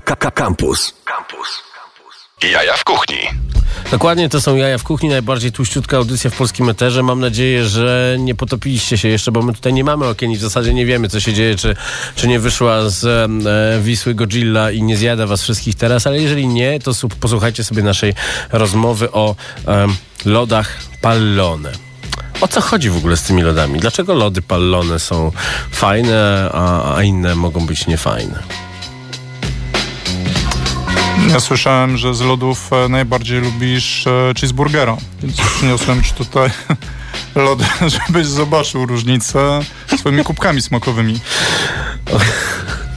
Campus. Campus. Jaja w kuchni. Dokładnie, to są jaja w kuchni, najbardziej tłuściutka audycja w polskim eterze. Mam nadzieję, że nie potopiliście się jeszcze, bo my tutaj nie mamy okien i w zasadzie nie wiemy, co się dzieje, czy, czy nie wyszła z e, Wisły Godzilla i nie zjada was wszystkich teraz, ale jeżeli nie, to su- posłuchajcie sobie naszej rozmowy o e, lodach pallone. O co chodzi w ogóle z tymi lodami? Dlaczego lody pallone są fajne, a, a inne mogą być niefajne? Ja słyszałem, że z lodów e, najbardziej lubisz e, cheeseburgera, więc przyniosłem ci tutaj lody, żebyś zobaczył różnicę swoimi kubkami smakowymi.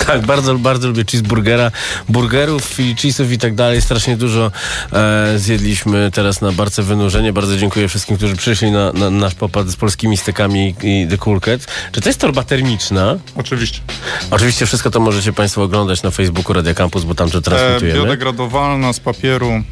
Tak, bardzo, bardzo lubię cheeseburgera, burgerów i cheese'ów i tak dalej. Strasznie dużo e, zjedliśmy teraz na barce wynurzenie. Bardzo dziękuję wszystkim, którzy przyszli na, na nasz popad z polskimi stykami i The Cool Cat. Czy to jest torba termiczna? Oczywiście. Oczywiście wszystko to możecie Państwo oglądać na Facebooku Radia Campus, bo tam to E, transmitujemy. biodegradowalna z papieru.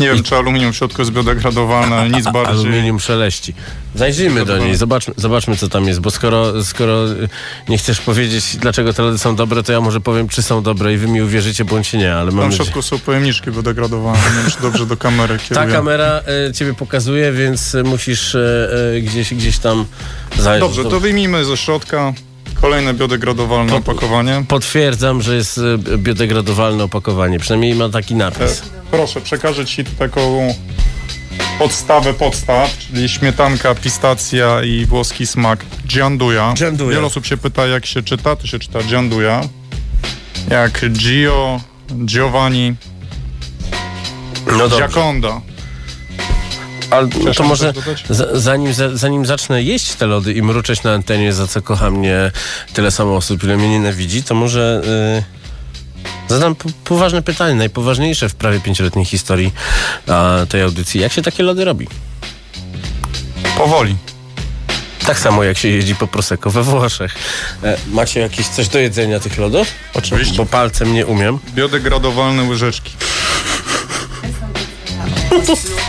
Nie wiem, czy aluminium w środku jest biodegradowalne, nic bardziej. Aluminium szeleści. Zajrzyjmy do niej, zobaczmy, zobaczmy co tam jest, bo skoro, skoro y, nie chcesz powiedzieć, dlaczego te lody są dobre, to ja może powiem, czy są dobre i wy mi uwierzycie, bądź nie, ale mam Tam w środku są pojemniczki biodegradowane. Nie wiem, czy dobrze do kamery Ta kieruję. kamera e, ciebie pokazuje, więc musisz e, e, gdzieś, gdzieś tam zajrzeć. Dobrze, to wyjmijmy ze środka kolejne biodegradowalne opakowanie. Potwierdzam, że jest e, biodegradowalne opakowanie, przynajmniej ma taki E, napis. Proszę przekażę Ci taką podstawę podstaw, czyli śmietanka, pistacja i włoski smak Gianduja. Gianduja. Wiele osób się pyta, jak się czyta. To się czyta Gianduja. Jak Gio, Giovanni, No Giaconda. Ale to może zanim, za- zanim zacznę jeść te lody i mruczeć na antenie, za co kocha mnie tyle samo osób, ile mnie nienawidzi, to może e, zadam po- poważne pytanie, najpoważniejsze w prawie pięcioletniej historii a, tej audycji. Jak się takie lody robi? Powoli. Tak samo jak się jeździ po Prosecco we Włoszech. E, macie jakieś coś do jedzenia tych lodów? Oczywiście. Bo palcem nie umiem. Biodegradowalne łyżeczki.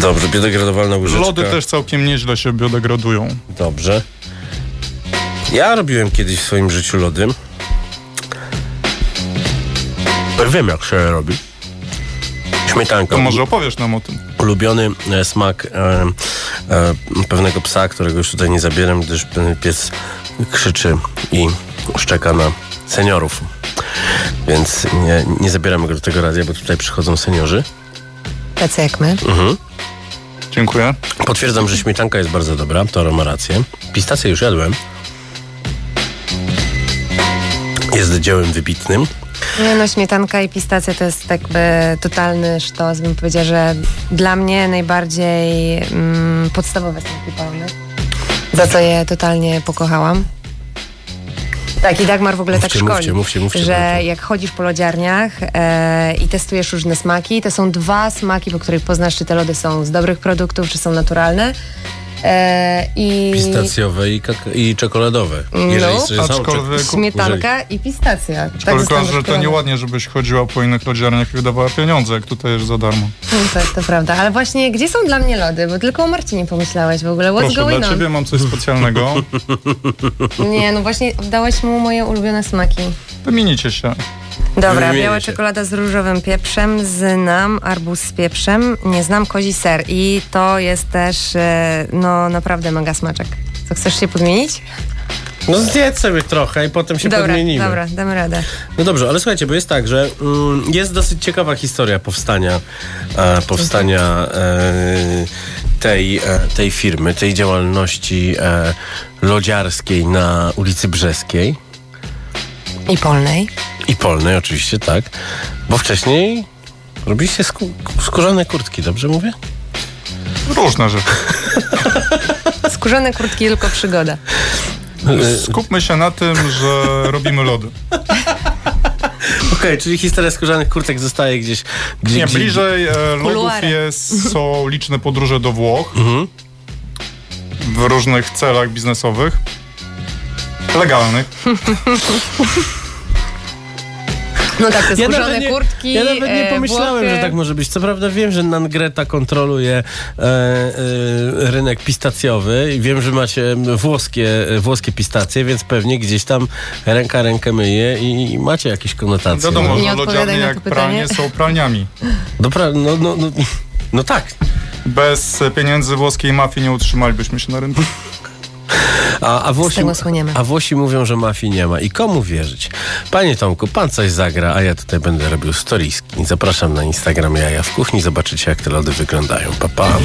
Dobrze, biodegradowalna łyżeczka. Lody też całkiem nieźle się biodegradują. Dobrze. Ja robiłem kiedyś w swoim życiu lody. Wiem, jak się robi. Śmietanka. To może opowiesz nam o tym. Ulubiony e, smak e, e, pewnego psa, którego już tutaj nie zabieram, gdyż pies krzyczy i szczeka na seniorów. Więc nie, nie zabieramy go do tego radia, bo tutaj przychodzą seniorzy. Tacy jak my. Dziękuję. Potwierdzam, że śmietanka jest bardzo dobra, Toro ma rację. Pistację już jadłem. Jest dziełem wybitnym. Nie no, śmietanka i pistacja to jest jakby totalny sztos. Bym powiedziała, że dla mnie najbardziej mm, podstawowe smaki pełne. Za co je totalnie pokochałam. Tak, i Dagmar w ogóle Mówcie, tak szkoli, mówcie, mówcie, mówcie, że mówcie. jak chodzisz po lodziarniach e, i testujesz różne smaki, to są dwa smaki, po których poznasz, czy te lody są z dobrych produktów, czy są naturalne. E, i Pistacjowe i, kak- i czekoladowe. Jeżeli No. Aczkolwiek- śmietanka i pistacja. Tak Tylko, zostałam że to nieładnie, żebyś chodziła po innych lodziarniach i wydawała pieniądze, jak tutaj jest za darmo. No, tak, to prawda. Ale właśnie, gdzie są dla mnie lody? Bo tylko o Marcinie pomyślałeś w ogóle. What's Proszę, going dla on? Ciebie mam coś specjalnego. Nie, no właśnie dałeś mu moje ulubione smaki. Wymienicie się. Dobra, biała czekolada z różowym pieprzem, znam arbuz z pieprzem, nie znam kozi ser i to jest też, e, no naprawdę mega smaczek. Co, chcesz się podmienić? No zjedz sobie trochę i potem się dobra, podmienimy. dobra, damy radę. No dobrze, ale słuchajcie, bo jest tak, że mm, jest dosyć ciekawa historia powstania, e, powstania e, tej, e, tej firmy, tej działalności e, lodziarskiej na ulicy Brzeskiej I polnej. i Polnej oczywiście, tak, bo wcześniej robiliście skó- skórzane kurtki, dobrze mówię? Różne rzeczy. Skórzane kurtki, tylko przygoda. Skupmy się na tym, że robimy lody. Okej, czyli historia skórzanych kurtek zostaje gdzieś... gdzie, Nie, gdzie, bliżej e, lodów jest, są liczne podróże do Włoch Mhm. w różnych celach biznesowych. Legalnych. No tak, te Ja skórzane nie, kurtki, ja nawet nie e, pomyślałem, Włochy. że tak może być. Co prawda wiem, że Nangreta kontroluje e, e, rynek pistacjowy i wiem, że macie włoskie, włoskie pistacje, więc pewnie gdzieś tam ręka rękę myje i, i macie jakieś konotacje. Wiadomo, no. Lodziarnie jak pralnie są pralniami. Dobra, no, no, no, no tak. Bez pieniędzy włoskiej mafii nie utrzymalibyśmy się na rynku. A, a, Włosi, a Włosi mówią, że mafii nie ma. I komu wierzyć? Panie Tomku, pan coś zagra, a ja tutaj będę robił storiski. Zapraszam na Instagram Jaja w Kuchni. Zobaczycie, jak te lody wyglądają. Pa, pa.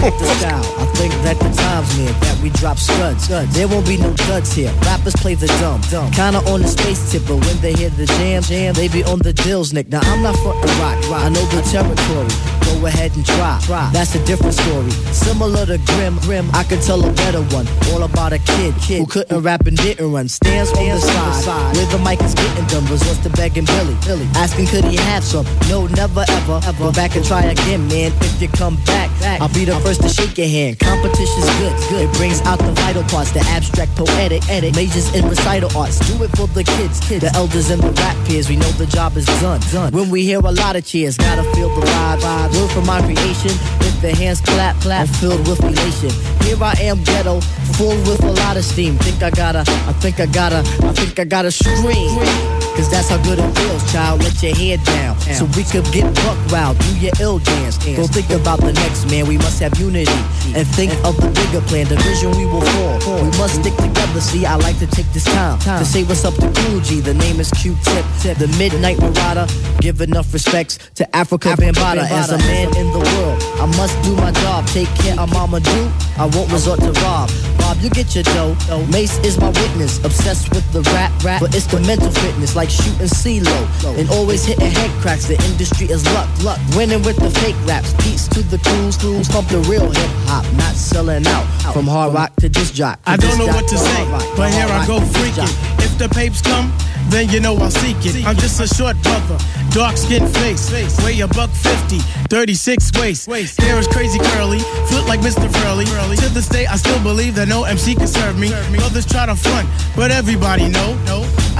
Let me flip the style. I think that the times near that we drop studs. There won't be no duds here. Rappers play the dumb. dumb. Kinda on the space tip, but when they hear the jam, jam, they be on the dills, Nick. Now I'm not frontin' rock. I know the territory. Go ahead and try. try. That's a different story. Similar to Grim, Grim, I could tell a better one. All about a kid, kid who couldn't rap and didn't run. Stands on the side where the mic is getting done. Resorts to begging Billy, Billy, asking could he have some? No, never ever. Go back and try again, man. If you come back, I'll be the first to shake your hand. Competition's good, good. It brings out the vital parts, the abstract, poetic, edit, majors in recital arts. Do it for the kids, kids, the elders and the rap peers. We know the job is done, done. When we hear a lot of cheers, gotta feel the vibe, vibe. Word for my creation. If the hands clap, clap, I'm filled with elation. Here I am, ghetto, full with a lot of steam. Think I gotta, I think I gotta, I think I gotta scream. Cause that's how good it feels, child. Let your head down. So we could get buck wild, do your ill dance. Don't think about the next man, we must have unity. And think of the bigger plan, the vision we will fall. We must stick together, see, I like to take this time to say what's up to Cool G. The name is Q-Tip, the Midnight Marauder. Give enough respects to Africa, Bambaataa. As a man in the world, I must do my job. Take care of Mama Do, I won't resort to rob. Bob, you get your dough. Mace is my witness, obsessed with the rap, rap. But it's the mental fitness, like shooting CeeLo. And always hitting head cracks, the industry is luck, luck. Winning with the fake raps, beats to the crews, crews. Pump the real hip hop, not selling out. From hard rock to disc jock. I don't know what to say, but here I go freaking. If the papes come, then you know I'll seek it. I'm just a short brother, dark skin face, weigh a buck 50, 36 waist. Hair is crazy curly, foot like Mr. Furley. To this day, I still believe that no MC can serve me. Others try to front, but everybody know.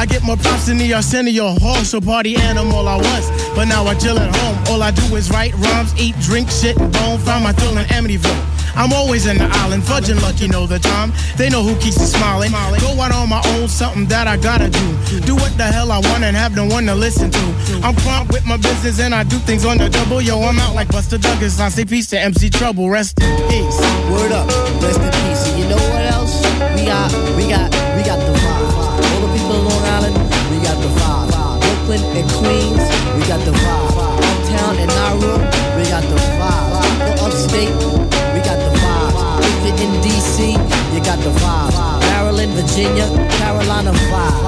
I get more props than the Arsenio Hall, so party animal I was. But now I chill at home. All I do is write rhymes, eat, drink, shit, and bone. Find my thrill in Amityville. I'm always in the island, fudging lucky know the time. They know who keeps me smiling. Go out on my own, something that I gotta do. Do what the hell I want and have no one to listen to. I'm prompt with my business and I do things on the double. Yo, I'm out like Buster Douglas. I say peace to MC Trouble. Rest in peace. Word up, rest in peace. And you know what else? We got, we got, Brooklyn and Queens, we got the vibe. Uptown and Nauru, we got the vibe. For upstate, we got the vibe. If you're in DC, you got the vibe. Maryland, Virginia, Carolina vibe.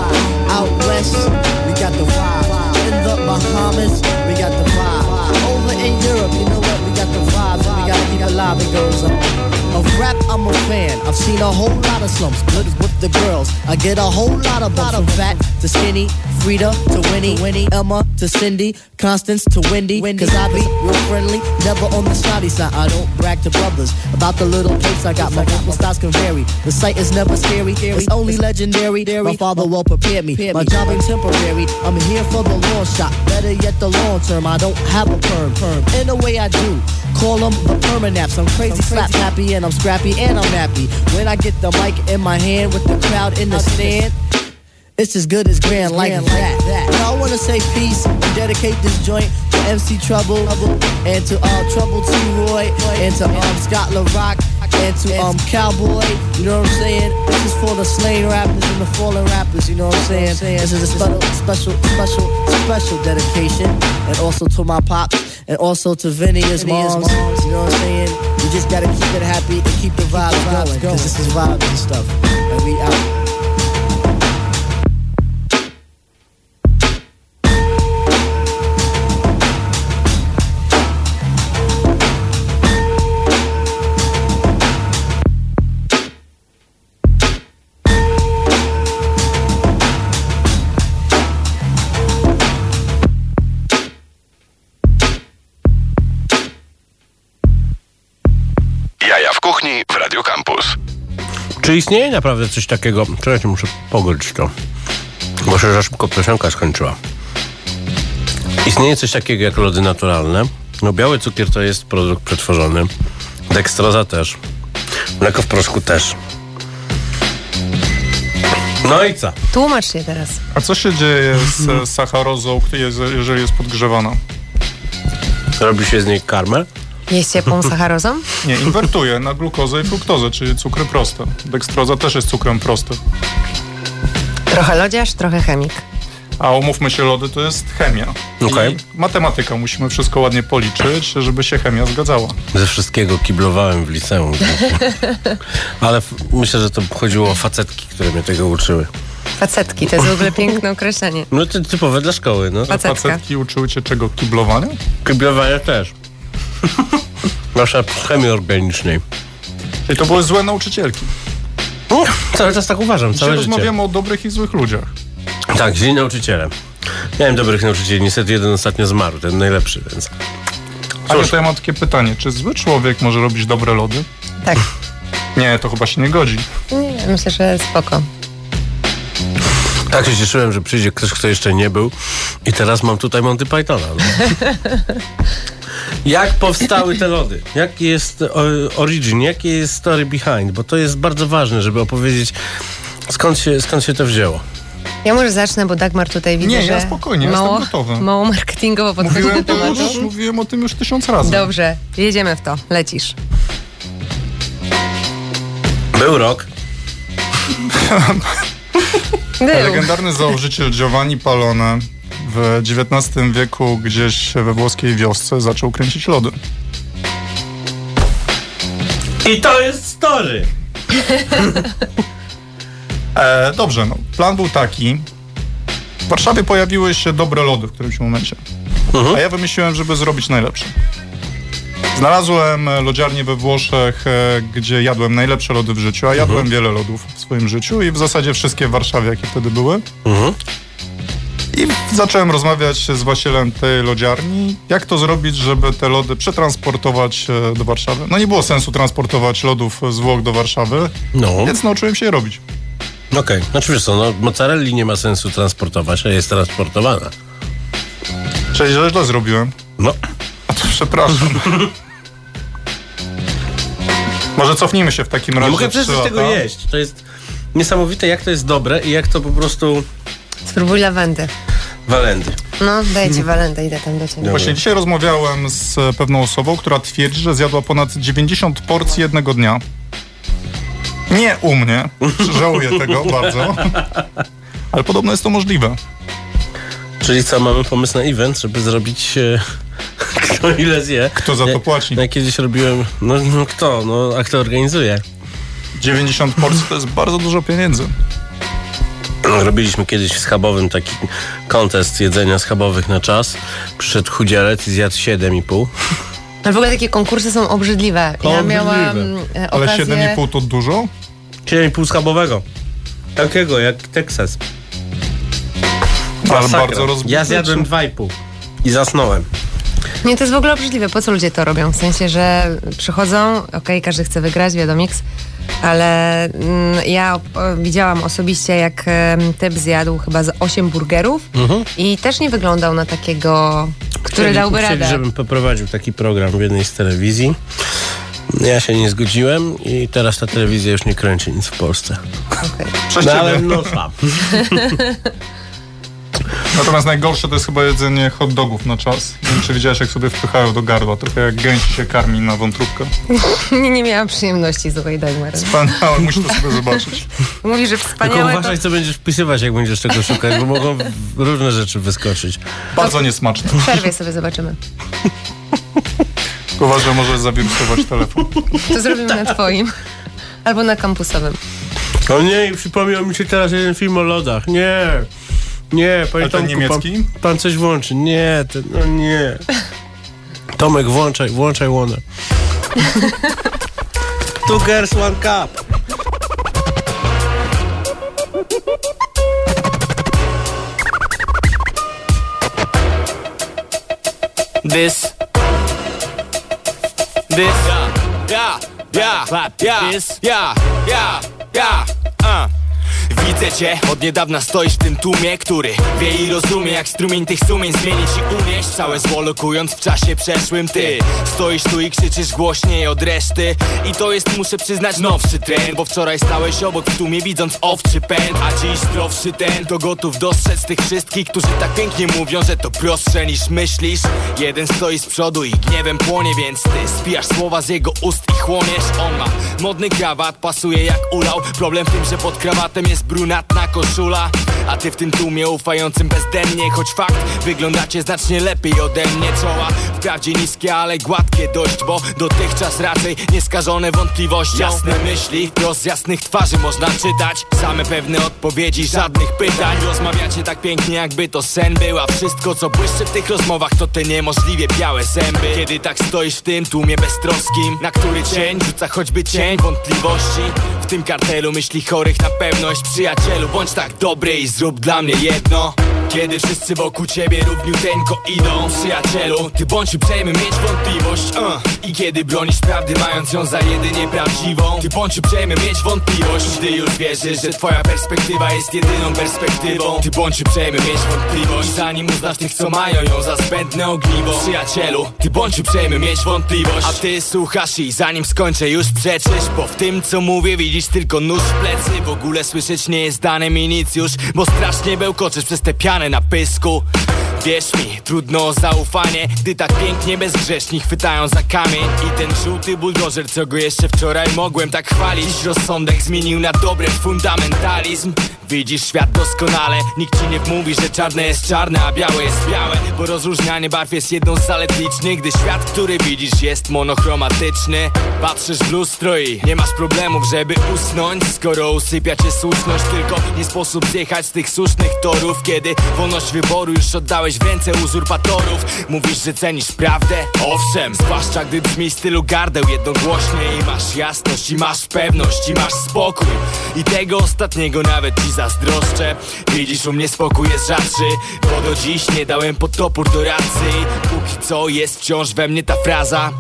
Out west, we got the vibe. In the Bahamas, we got the vibe. Over in Europe, you know what? We got the vibe. We gotta keep it live. It goes on. Of rap, I'm a fan. I've seen a whole lot of slumps. Good with the girls. I get a whole lot of. From fat to skinny, Frida to Winnie, Winnie, Emma to Cindy, Constance to Wendy. Cause I be real friendly, never on the snotty side. I don't brag to brothers about the little tapes I got. My vocal styles can vary. The sight is never scary. It's only legendary. My father well prepared me. My job ain't temporary. I'm here for the long shot. Better yet, the long term. I don't have a perm. perm. In a way, I do. Call them the permanaps. I'm crazy, slap happy, and I'm scrappy, and I'm happy. When I get the mic in my hand with the crowd in the stand. It's as good as grand like that. Now I wanna say peace and dedicate this joint to MC Trouble and to uh, Trouble T Roy and to um, Scott LaRock and to um Cowboy. You know what I'm saying? This is for the slain rappers and the fallen rappers. You know what I'm saying? This is a special, special, special, special dedication, and also to my pops and also to Vinny his moms. You know what I'm saying? We just gotta keep it happy and keep the vibes going because this is vibes and stuff. And we out. Czy istnieje naprawdę coś takiego? Czekajcie, muszę pogryźć to. Bo się za szybko piosenka skończyła. Istnieje coś takiego jak lody naturalne. No biały cukier to jest produkt przetworzony. Dekstroza też. Mleko w proszku też. No i co? Tłumacz się teraz. A co się dzieje z sacharozą, jeżeli jest podgrzewana? Robi się z niej karmel? Jest ciepłą sacharozą? Nie, inwertuje na glukozę i fruktozę, czyli cukry proste. Dekstroza też jest cukrem prostym. Trochę lodziarz, trochę chemik. A umówmy się, lody to jest chemia. Okej. I matematyka, musimy wszystko ładnie policzyć, żeby się chemia zgadzała. Ze wszystkiego kiblowałem w liceum. Ale myślę, że to chodziło o facetki, które mnie tego uczyły. Facetki, to jest w ogóle piękne określenie. No to typowe dla szkoły, no. Facetka. Facetki uczyły cię czego? Kiblowania? Kiblowanie też. Nasza z chemii organicznej. I to były złe nauczycielki. No, cały czas tak uważam, Dzisiaj całe życie. rozmawiamy o dobrych i złych ludziach. Tak, źli nauczyciele. Miałem dobrych nauczycieli, niestety jeden ostatnio zmarł, ten najlepszy, więc... Ale to ja mam takie pytanie, czy zły człowiek może robić dobre lody? Tak. Nie, to chyba się nie godzi. Nie, myślę, że spoko. Tak się cieszyłem, że przyjdzie ktoś, kto jeszcze nie był i teraz mam tutaj Monty Pythona. No. Jak powstały te lody? Jaki jest o, origin? Jakie jest story behind? Bo to jest bardzo ważne, żeby opowiedzieć skąd się, skąd się to wzięło. Ja może zacznę, bo Dagmar tutaj widzę, Nie, ja spokojnie, mało, jestem gotowy. mało marketingowo podchodzi do Mówiłem, to tematu. już, mówiłem o tym już tysiąc razy. Dobrze, jedziemy w to, lecisz. Był rok. Był. Legendarny założyciel Giovanni Palone w XIX wieku gdzieś we włoskiej wiosce zaczął kręcić lody. I to jest story. E, dobrze, no. Plan był taki. W Warszawie pojawiły się dobre lody w którymś momencie. A ja wymyśliłem, żeby zrobić najlepsze. Znalazłem lodziarnię we Włoszech, e, gdzie jadłem najlepsze lody w życiu, a jadłem wiele lodów w swoim życiu i w zasadzie wszystkie w Warszawie, jakie wtedy były. I zacząłem rozmawiać z właścicielem tej lodziarni, jak to zrobić, żeby te lody przetransportować e, do Warszawy. No nie było sensu transportować lodów z Włoch do Warszawy, No, więc nauczyłem się je robić. okej. Znaczy wiesz co, no, mozzarelli nie ma sensu transportować, a jest transportowana. Czyli źle, źle zrobiłem. No, A to przepraszam. Może cofnijmy się w takim razie. nie mogę lata. tego jeść. To jest niesamowite, jak to jest dobre i jak to po prostu Spróbuj lawendy. walendy. No, daję ci walendę, idę tam do ciebie. Właśnie dzisiaj rozmawiałem z pewną osobą, która twierdzi, że zjadła ponad 90 porcji jednego dnia. Nie u mnie. Żałuję tego bardzo. Ale podobno jest to możliwe. Czyli co, mamy pomysł na event, żeby zrobić e, kto ile zje. Kto za to Ja- płaci? Ja kiedyś robiłem, no, no kto, no a kto organizuje? 90 porcji to jest bardzo dużo pieniędzy. Robiliśmy kiedyś w Schabowym taki kontest jedzenia schabowych na czas. Przyszedł chudzielec i zjadł 7,5. Ale w ogóle takie konkursy są obrzydliwe. Ja Obrzydliwe. miałam e, Ale okazję... 7,5 to dużo? 7,5 schabowego. Takiego, jak Texas. Ale Masakra. bardzo rozbudzono. Ja zjadłem 2,5 i zasnąłem. Nie, to jest w ogóle obrzydliwe. Po co ludzie to robią? W sensie, że przychodzą, okej, każdy chce wygrać, wiadomiks, ale mm, ja widziałam osobiście, jak em, typ zjadł chyba z 8 burgerów i też nie wyglądał na takiego, który Chcieli- dałby chcieli, radę. żebym poprowadził taki program w jednej z telewizji. Ja się nie zgodziłem i teraz ta telewizja już nie kręci nic w Polsce. Okej. Przez No ale no sam. Natomiast najgorsze to jest chyba jedzenie hot dogów na czas. Nie wiem, czy widziałeś, jak sobie wpychają do gardła. Trochę jak gęsi się karmi na wątróbkę. nie, nie miałam przyjemności, słuchaj, Dagmar. Wspaniałe, musisz to sobie zobaczyć. Mówi, że Tylko wspaniałe to... uważaj, co będziesz wpisywać, jak będziesz tego szukać, bo mogą różne rzeczy wyskoczyć. Bardzo niesmaczne. W przerwie sobie zobaczymy. Uważaj, może zawirusować telefon. To zrobimy na twoim. Albo na kampusowym. O nie, przypomniał mi się teraz jeden film o lodach. Nie. Nie, panie Tomku, niemiecki? Pan, pan coś włączy. Nie, ten, no nie. Tomek, włączaj, włączaj łonę. Two girls, one cup. This. This. Yeah, yeah, yeah, yeah, this. Yeah, yeah, yeah. Uh. Widzę cię, od niedawna stoisz w tym tłumie Który wie i rozumie jak strumień tych sumień zmienić i unieść Całe zło lokując w czasie przeszłym ty. Stoisz tu i krzyczysz głośniej od reszty I to jest muszę przyznać nowszy trend Bo wczoraj stałeś obok w tłumie widząc owczy pęd A dziś zdrowszy ten to gotów dostrzec tych wszystkich Którzy tak pięknie mówią, że to prostsze niż myślisz. Jeden stoi z przodu i gniewem płonie Więc ty spijasz słowa z jego ust i chłoniesz. On ma modny krawat, pasuje jak ulał. Problem w tym, że pod krawatem jest brunatna koszula. A ty w tym tłumie ufającym bezdennie Choć fakt, wyglądacie znacznie lepiej ode mnie. Czoła wprawdzie niskie, ale gładkie dość Bo dotychczas raczej nieskażone wątpliwością Jasne myśli, wprost jasnych twarzy można czytać. Same pewne odpowiedzi, żadnych pytań. Rozmawiacie tak pięknie jakby to sen był. A wszystko co błyszczy w tych rozmowach to te niemożliwie białe zęby. Kiedy tak stoisz w tym tłumie beztroskim Na który cień rzuca choćby cień wątpliwości tym kartelu. Myśli chorych na pewność. Przyjacielu, bądź tak dobry i zrób dla mnie jedno kiedy wszyscy wokół ciebie równiuteńko idą Przyjacielu, ty bądź uprzejmy mieć wątpliwość uh. I kiedy bronisz prawdy mając ją za jedynie prawdziwą Ty bądź uprzejmy mieć wątpliwość. Gdy już wierzysz, że twoja perspektywa jest jedyną perspektywą Ty bądź uprzejmy mieć wątpliwość. Zanim uznasz tych co mają ją za zbędne ogniwo Przyjacielu, ty bądź uprzejmy mieć wątpliwość. A ty słuchasz i zanim skończę już przeczysz Bo w tym co mówię widzisz tylko nóż w plecy. W ogóle słyszeć nie jest dane mi nic już Bo strasznie bełkoczysz przez te piany na pysku Wierz mi, trudno o zaufanie Gdy tak pięknie bezgrzeszni chwytają za kamień. I ten żółty buldożer, co go jeszcze wczoraj mogłem tak chwalić. Dziś rozsądek zmienił na dobre fundamentalizm. Widzisz świat doskonale Nikt ci nie mówi, że czarne jest czarne, a białe jest białe. Bo rozróżnianie barw jest jedną z zalet licznych Gdy świat, który widzisz jest monochromatyczny. Patrzysz w lustro i nie masz problemów, żeby usnąć. Skoro usypia cię słuszność Tylko nie sposób zjechać z tych słusznych torów. Kiedy wolność wyboru już oddałeś w ręce uzurpatorów. Mówisz, że cenisz prawdę? Owszem, zwłaszcza gdy brzmi stylu gardeł jednogłośnie. I masz jasność, i masz pewność, i masz spokój. I tego ostatniego nawet ci zazdroszczę. Widzisz, u mnie spokój jest rzadszy Bo do dziś nie dałem pod topór do racy Póki co jest wciąż we mnie ta fraza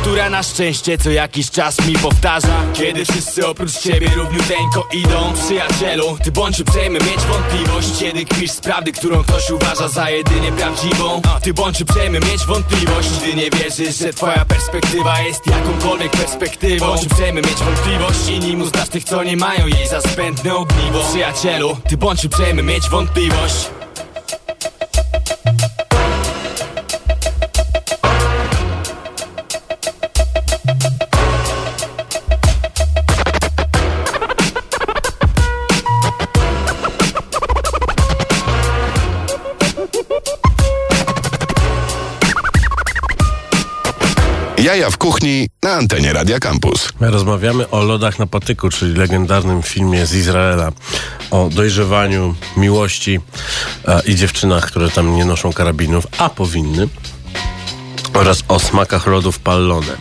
Która na szczęście co jakiś czas mi powtarza. Kiedy wszyscy oprócz ciebie równiuteńko idą Przyjacielu, ty bądź uprzejmy mieć wątpliwość. Kiedy kpisz z prawdy, którą ktoś uważa za jedynie prawdziwą A ty bądź uprzejmy mieć wątpliwość. Gdy nie wierzysz, że twoja perspektywa jest jakąkolwiek perspektywą. Bądź uprzejmy mieć wątpliwość. I nim uznasz tych, co nie mają jej za zbędne ogniwo. Przyjacielu, ty bądź uprzejmy mieć wątpliwość Jaja w kuchni na antenie Radia Campus. Rozmawiamy o lodach na patyku, czyli legendarnym filmie z Izraela o dojrzewaniu, miłości e, i dziewczynach, które tam nie noszą karabinów, a powinny, oraz o smakach lodów pallone.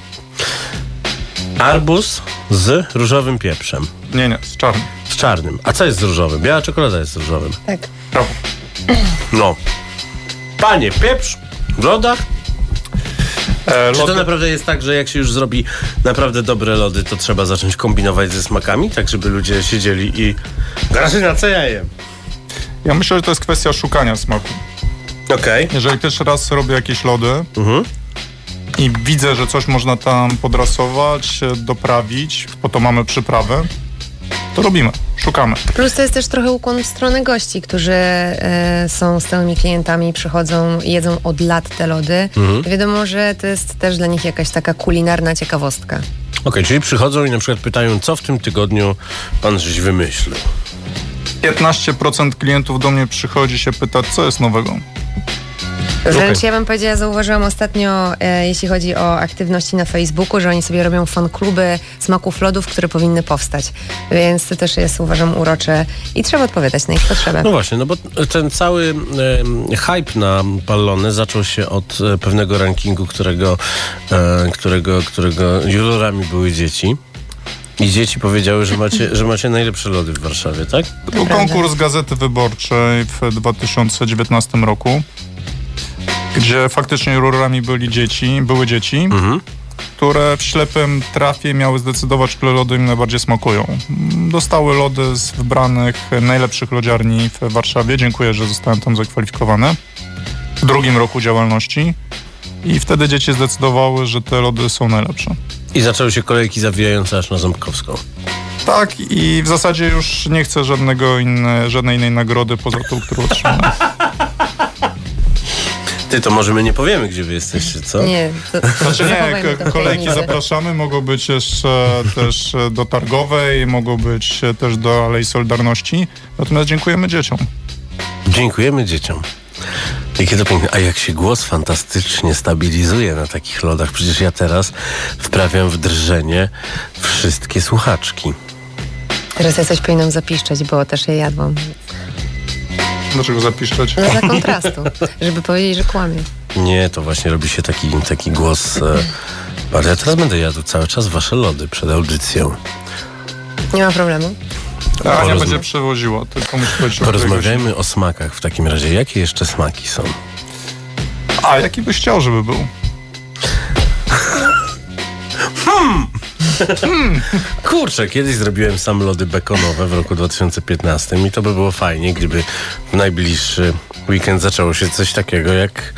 Arbuz z różowym pieprzem. Nie, nie, z czarnym. Z czarnym. A co jest z różowym? Biała czekolada jest z różowym. Tak. No. Panie, pieprz w lodach? E, Czy to naprawdę jest tak, że jak się już zrobi naprawdę dobre lody, to trzeba zacząć kombinować ze smakami, tak żeby ludzie siedzieli i... Grażyna, co ja jem? Ja myślę, że to jest kwestia szukania smaku. Okej. Jeżeli pierwszy raz robię jakieś lody Mhm. i widzę, że coś można tam podrasować, doprawić, po to mamy przyprawę, to robimy, szukamy. Plus to jest też trochę ukłon w stronę gości, którzy e, są stałymi klientami, przychodzą i jedzą od lat te lody. I wiadomo, że to jest też dla nich jakaś taka kulinarna ciekawostka. Okej, czyli przychodzą i na przykład pytają, co w tym tygodniu pan żeś wymyślił. 15% klientów do mnie przychodzi się pytać, co jest nowego. Wręcz ja bym powiedziała, zauważyłam ostatnio, e, jeśli chodzi o aktywności na Facebooku, że oni sobie robią fan-kluby smaków lodów, które powinny powstać. Więc to też jest, uważam, urocze i trzeba odpowiadać na ich potrzeby. No właśnie, no bo ten cały e, hype na pallone zaczął się od e, pewnego rankingu, którego, e, którego, którego jurorami były dzieci. I dzieci powiedziały, że macie, że macie najlepsze lody w Warszawie, tak? To był konkurs Gazety Wyborczej w 2019 roku, gdzie faktycznie jurorami byli dzieci, były dzieci. które w ślepym trafie miały zdecydować, które lody im najbardziej smakują. Dostały lody z wybranych najlepszych lodziarni w Warszawie. Dziękuję, że zostałem tam zakwalifikowany. W drugim roku działalności. I wtedy dzieci zdecydowały, że te lody są najlepsze. I zaczęły się kolejki zawijające aż na Ząbkowską. Tak, i w zasadzie już nie chcę żadnego inne, żadnej innej nagrody poza tą, którą otrzymałem. Ty, to może my nie powiemy, gdzie wy jesteście, co? Nie, to, Znaczy nie, kolejki zapraszamy, mogą być jeszcze też e, do Targowej, mogą być e, też do Alei Solidarności. Natomiast dziękujemy dzieciom. Dziękujemy dzieciom. Jakie to piękne. A jak się głos fantastycznie stabilizuje na takich lodach. Przecież ja teraz wprawiam w drżenie wszystkie słuchaczki. Teraz ja coś powinnam zapiszczeć, bo też je jadłam. Dlaczego zapiszczeć? No dla kontrastu, żeby powiedzieć, że kłamie. Nie, to właśnie robi się taki, taki głos. E, bardzo. Ja teraz będę jadł cały czas wasze lody przed audycją. Nie ma problemu. A Ania będzie przewoziła, tylko musi powiedzieć o Porozmawiajmy o smakach w takim razie. Jakie jeszcze smaki są? A jaki byś chciał, żeby był? Kurczę, kiedyś zrobiłem sam lody bekonowe w roku 2015 i to by było fajnie, gdyby w najbliższy weekend zaczęło się coś takiego jak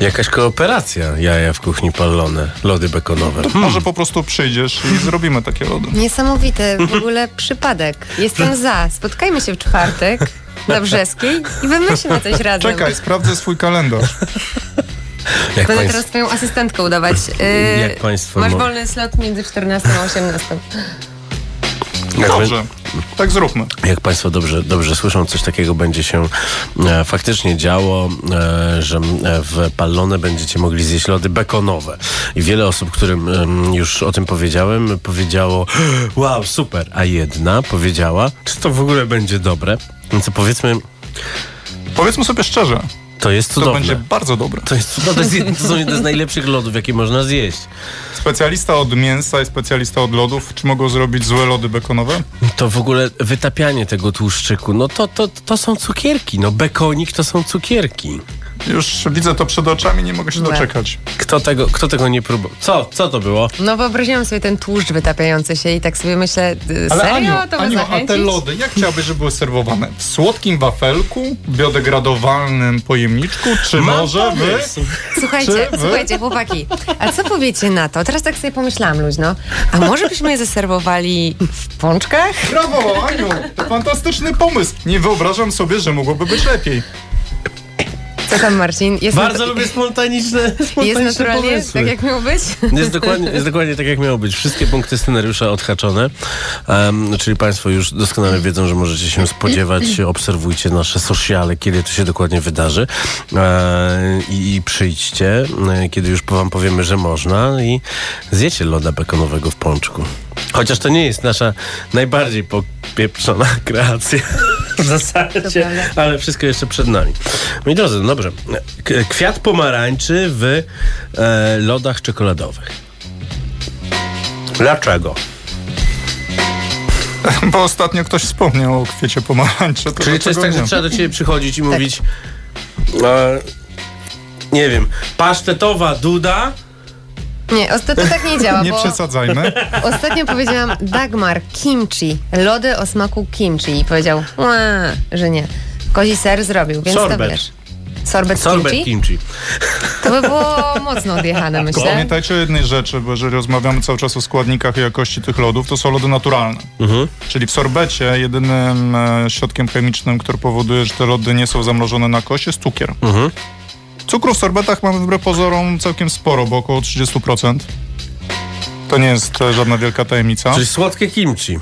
jakaś kooperacja jaja w kuchni palone, lody bekonowe. To może po prostu przyjdziesz i zrobimy takie lody. Niesamowity w ogóle przypadek. Jestem za. Spotkajmy się w czwartek na Brzeskiej i wymyślmy coś razem. Czekaj, sprawdzę swój kalendarz. Jak Będę państw- teraz twoją asystentkę udawać. Yy, Jak państwo Masz mo- wolny slot między 14 a 18. jak Dobrze, tak zróbmy. Jak Państwo dobrze, dobrze słyszą, coś takiego będzie się e, faktycznie działo, e, że e, w Pallone będziecie mogli zjeść lody bekonowe. I wiele osób, którym em, już o tym powiedziałem, powiedziało wow, super, a jedna powiedziała, czy to w ogóle będzie dobre. Więc powiedzmy, Powiedzmy sobie szczerze, to jest to cudowne. będzie bardzo dobre. To, jest cudowne. To, jest to są jedne z najlepszych lodów, jakie można zjeść. Specjalista od mięsa i specjalista od lodów. Czy mogą zrobić złe lody bekonowe? To w ogóle wytapianie tego tłuszczyku, no to, to, to są cukierki. No bekonik to są cukierki. Już widzę to przed oczami, nie mogę się doczekać. Kto tego, kto tego nie próbował? Co? Co to było? No wyobraziłam sobie ten tłuszcz wytapiający się i tak sobie myślę, y, Ale serio Aniu, to Aniu a te lody, jak chciałabyś, żeby były serwowane? W słodkim wafelku, biodegradowalnym pojemniczku, czy może wy... pomysł. Słuchajcie, Czy wy? słuchajcie, chłopaki, a co powiecie na to? Teraz tak sobie pomyślałam luźno, a może byśmy je zaserwowali w pączkach? Brawo, Aniu! To fantastyczny pomysł. Nie wyobrażam sobie, że mogłoby być lepiej. Co tam Marcin? Jest Bardzo lubię spontaniczne, spontaniczne Jest naturalnie pomysły. tak jak miało być? Jest dokładnie, jest dokładnie tak, jak miało być. Wszystkie punkty scenariusza odhaczone. Um, czyli Państwo już doskonale wiedzą, że możecie się spodziewać. Obserwujcie nasze sociale, kiedy to się dokładnie wydarzy. E, I i przyjdźcie, e, kiedy już Wam powiemy, że można i zjecie loda bekonowego w pączku. Chociaż to nie jest nasza najbardziej popieprzona kreacja w zasadzie, ale wszystko jeszcze przed nami. Moi drodzy, no dobrze. Kwiat pomarańczy w e, lodach czekoladowych. Dlaczego? Bo ostatnio ktoś wspomniał o kwiecie pomarańczy. To Czyli to jest tak, że trzeba do ciebie przychodzić i mówić e, nie wiem, pasztetowa duda Nie, ostatnio tak nie działa, Nie bo przesadzajmy. ostatnio powiedziałam Dagmar kimchi, lody o smaku kimchi i powiedział, "Ła, że nie. Kozi ser zrobił, więc Sorbet. to wiesz. Sorbet, sorbet kimchi? kimchi. To by było mocno odjechane, myślę. Pamiętajcie o jednej rzeczy, bo jeżeli rozmawiamy cały czas o składnikach i jakości tych lodów, to są lody naturalne. Mhm. Czyli w sorbecie jedynym e, środkiem chemicznym, który powoduje, że te lody nie są zamrożone na kość, jest cukier. Mhm. Cukru w sorbetach mamy wbrew pozorom całkiem sporo, bo około 30%. To nie jest e, żadna wielka tajemnica. Czyli słodkie kimchi.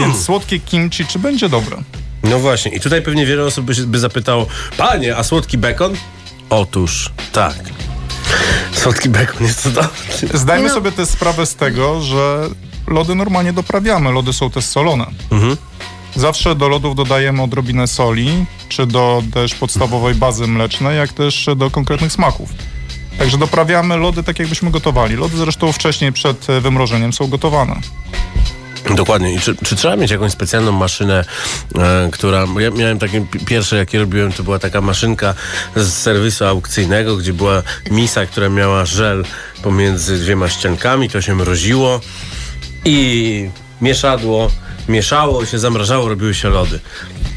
Więc słodkie kimchi, czy będzie dobre? No właśnie, i tutaj pewnie wiele osób by, się, by zapytało, panie, a słodki bekon? Otóż tak. Słodki bekon jest cudowny. Zdajmy No. sobie też sprawę z tego, że lody normalnie doprawiamy. Lody są też solone. Mhm. Zawsze do lodów dodajemy odrobinę soli, czy do też podstawowej bazy mlecznej, jak też do konkretnych smaków. Także doprawiamy lody tak, jakbyśmy gotowali. Lody zresztą wcześniej przed wymrożeniem są gotowane. Dokładnie. I czy, czy trzeba mieć jakąś specjalną maszynę, e, która. Ja miałem takie pi- pierwsze, jakie robiłem, to była taka maszynka z serwisu aukcyjnego, gdzie była misa, która miała żel pomiędzy dwiema ściankami, to się mroziło i mieszadło, mieszało się, zamrażało, robiły się lody.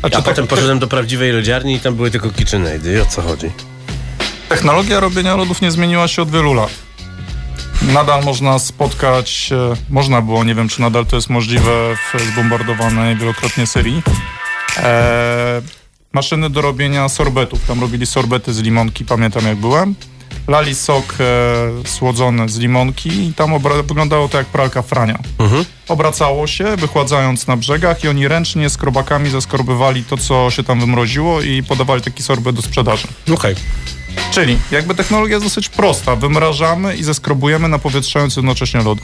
A, czy tak- potem poszedłem do prawdziwej lodziarni i tam były tylko KitchenAidy. I o co chodzi? Technologia robienia lodów nie zmieniła się od wielu lat. Nadal można spotkać, e, można było, nie wiem czy nadal to jest możliwe w zbombardowanej wielokrotnie Syrii, e, maszyny do robienia sorbetów. Tam robili sorbety z limonki, pamiętam jak byłem. Lali sok e, słodzony z limonki i tam obra- wyglądało to jak pralka frania. Obracało się, wychładzając na brzegach i oni ręcznie skrobakami zaskorbywali to, co się tam wymroziło i podawali taki sorbet do sprzedaży. Okej. Czyli jakby technologia jest dosyć prosta. Wymrażamy i zeskrobujemy napowietrzając jednocześnie lody.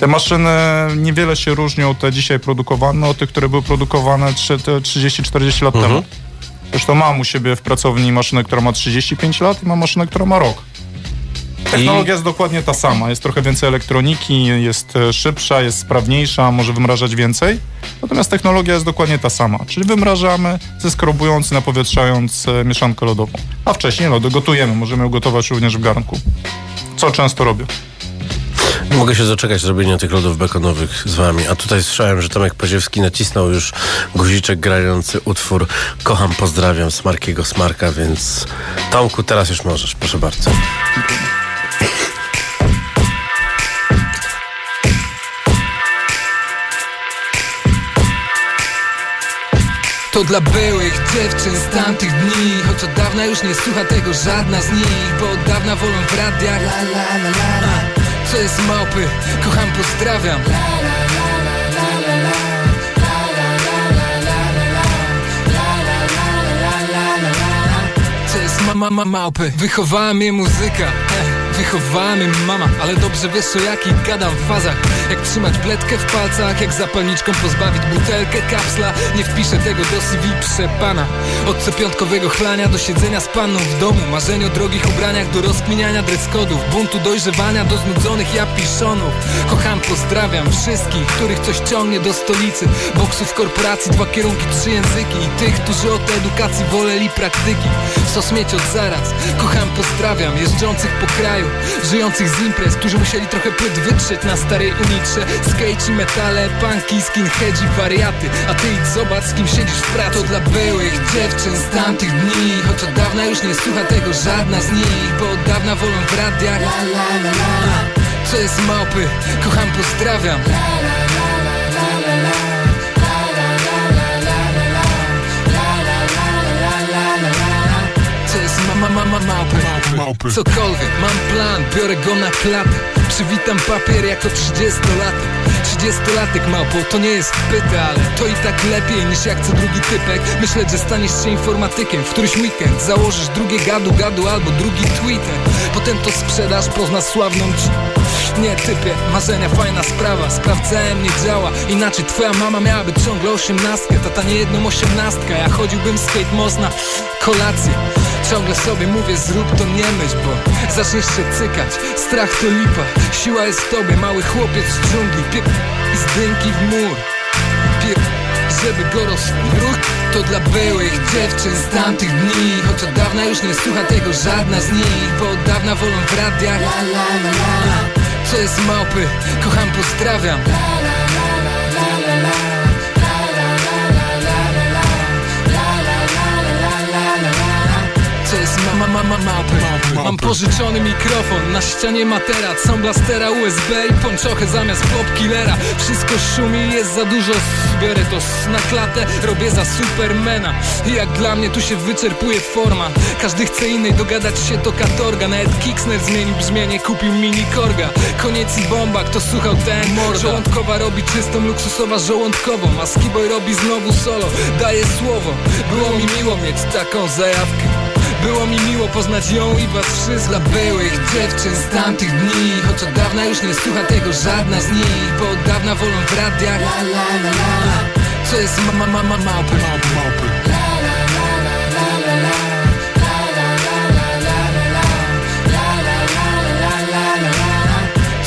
Te maszyny niewiele się różnią, te dzisiaj produkowane, od tych, które były produkowane trzy- te 30-40 lat temu. Zresztą mam u siebie w pracowni maszynę, która ma 35 lat i mam maszynę, która ma rok. Technologia jest dokładnie ta sama. Jest trochę więcej elektroniki, jest e, szybsza, jest sprawniejsza, może wymrażać więcej. Natomiast technologia jest dokładnie ta sama. Czyli wymrażamy, zeskrobując i napowietrzając e, mieszankę lodową. A wcześniej lody gotujemy. Możemy ją gotować również w garnku. Co często robię. Mogę się doczekać zrobienia tych lodów bekonowych z wami. A tutaj słyszałem, że Tomek Paziewski nacisnął już guziczek grający utwór Kocham, pozdrawiam Smarkiego Smarka, więc Tomku, teraz już możesz, proszę bardzo. To dla byłych dziewczyn z tamtych dni Choć od dawna już nie słucha tego żadna z nich Bo od dawna wolą w radiach la, la, la, la, la. Co jest małpy? Kocham, pozdrawiam Co jest mama, ma, małpy? Wychowała mnie muzyka Wychowała mnie mama, ale dobrze wiesz o jakich gadam w fazach. Jak trzymać bledkę w palcach, jak zapalniczką pozbawić butelkę kapsla. Nie wpiszę tego do CV przepana Od co piątkowego chlania do siedzenia z panną w domu. Marzeń o drogich ubraniach do rozkminiania dress-kodów Buntu dojrzewania do znudzonych japiszonów. Kocham, pozdrawiam wszystkich, których coś ciągnie do stolicy. Boksów korporacji, dwa kierunki, trzy języki. I tych, którzy od edukacji woleli praktyki. Sos mieć od zaraz, kocham, pozdrawiam Jeżdżących po kraju, żyjących z imprez Którzy musieli trochę płyt wytrzeć na starej unitrze Skate i metale, punki, skinheadzi, wariaty A ty idź zobacz, z kim siedzisz w pracy To dla byłych dziewczyn z tamtych dni Choć od dawna już nie słucha tego żadna z nich Bo od dawna wolą w radiach Co jest małpy? Kocham, pozdrawiam Co jest mama, mama, małpy? Cokolwiek, mam plan, biorę go na klatę Przywitam papier jako 30-latek 30-latek małpo, to nie jest pyta, ale to i tak lepiej niż jak co drugi typek. Myśleć, że staniesz się informatykiem w któryś weekend Założysz drugie gadu gadu albo drugi Twitter. Potem to sprzedasz, poznasz sławną ci nie typie, marzenia fajna sprawa. Sprawdzałem, nie działa. Inaczej twoja mama miałaby ciągle osiemnastkę Tata nie jedną osiemnastkę Ja chodziłbym skate most na kolację. Ciągle sobie mówię zrób to nie myśl Bo zaczniesz się cykać. Strach to lipa Siła jest w tobie. Mały chłopiec z dżungli Piep i z dynki w mur. Piep żeby go rozruch To dla byłych dziewczyn z tamtych dni. Choć od dawna już nie słucha tego żadna z nich Bo od dawna wolą w radiach. Co jest małpy? Kocham, pozdrawiam Mam pożyczony mikrofon, na ścianie materac Są blastera USB i pończochę zamiast popkillera Wszystko szumi, jest za dużo Biorę to na klatę, robię za supermana. I jak dla mnie tu się wyczerpuje forma. Każdy chce innej, dogadać się to katorga. Nawet Kicksner zmienił brzmienie, kupił mini korga. Koniec i bomba, kto słuchał ten morda. Żołądkowa robi czystą, luksusowa żołądkową. A Skiboy robi znowu solo, daje słowo. Było mi miło mieć taką zajawkę było mi miło poznać ją i was wszystkich byłych dziewczyn z tamtych dni Choć od dawna już nie słucha tego żadna z nich Bo od dawna wolą w radiach Co jest mama, mama, małpy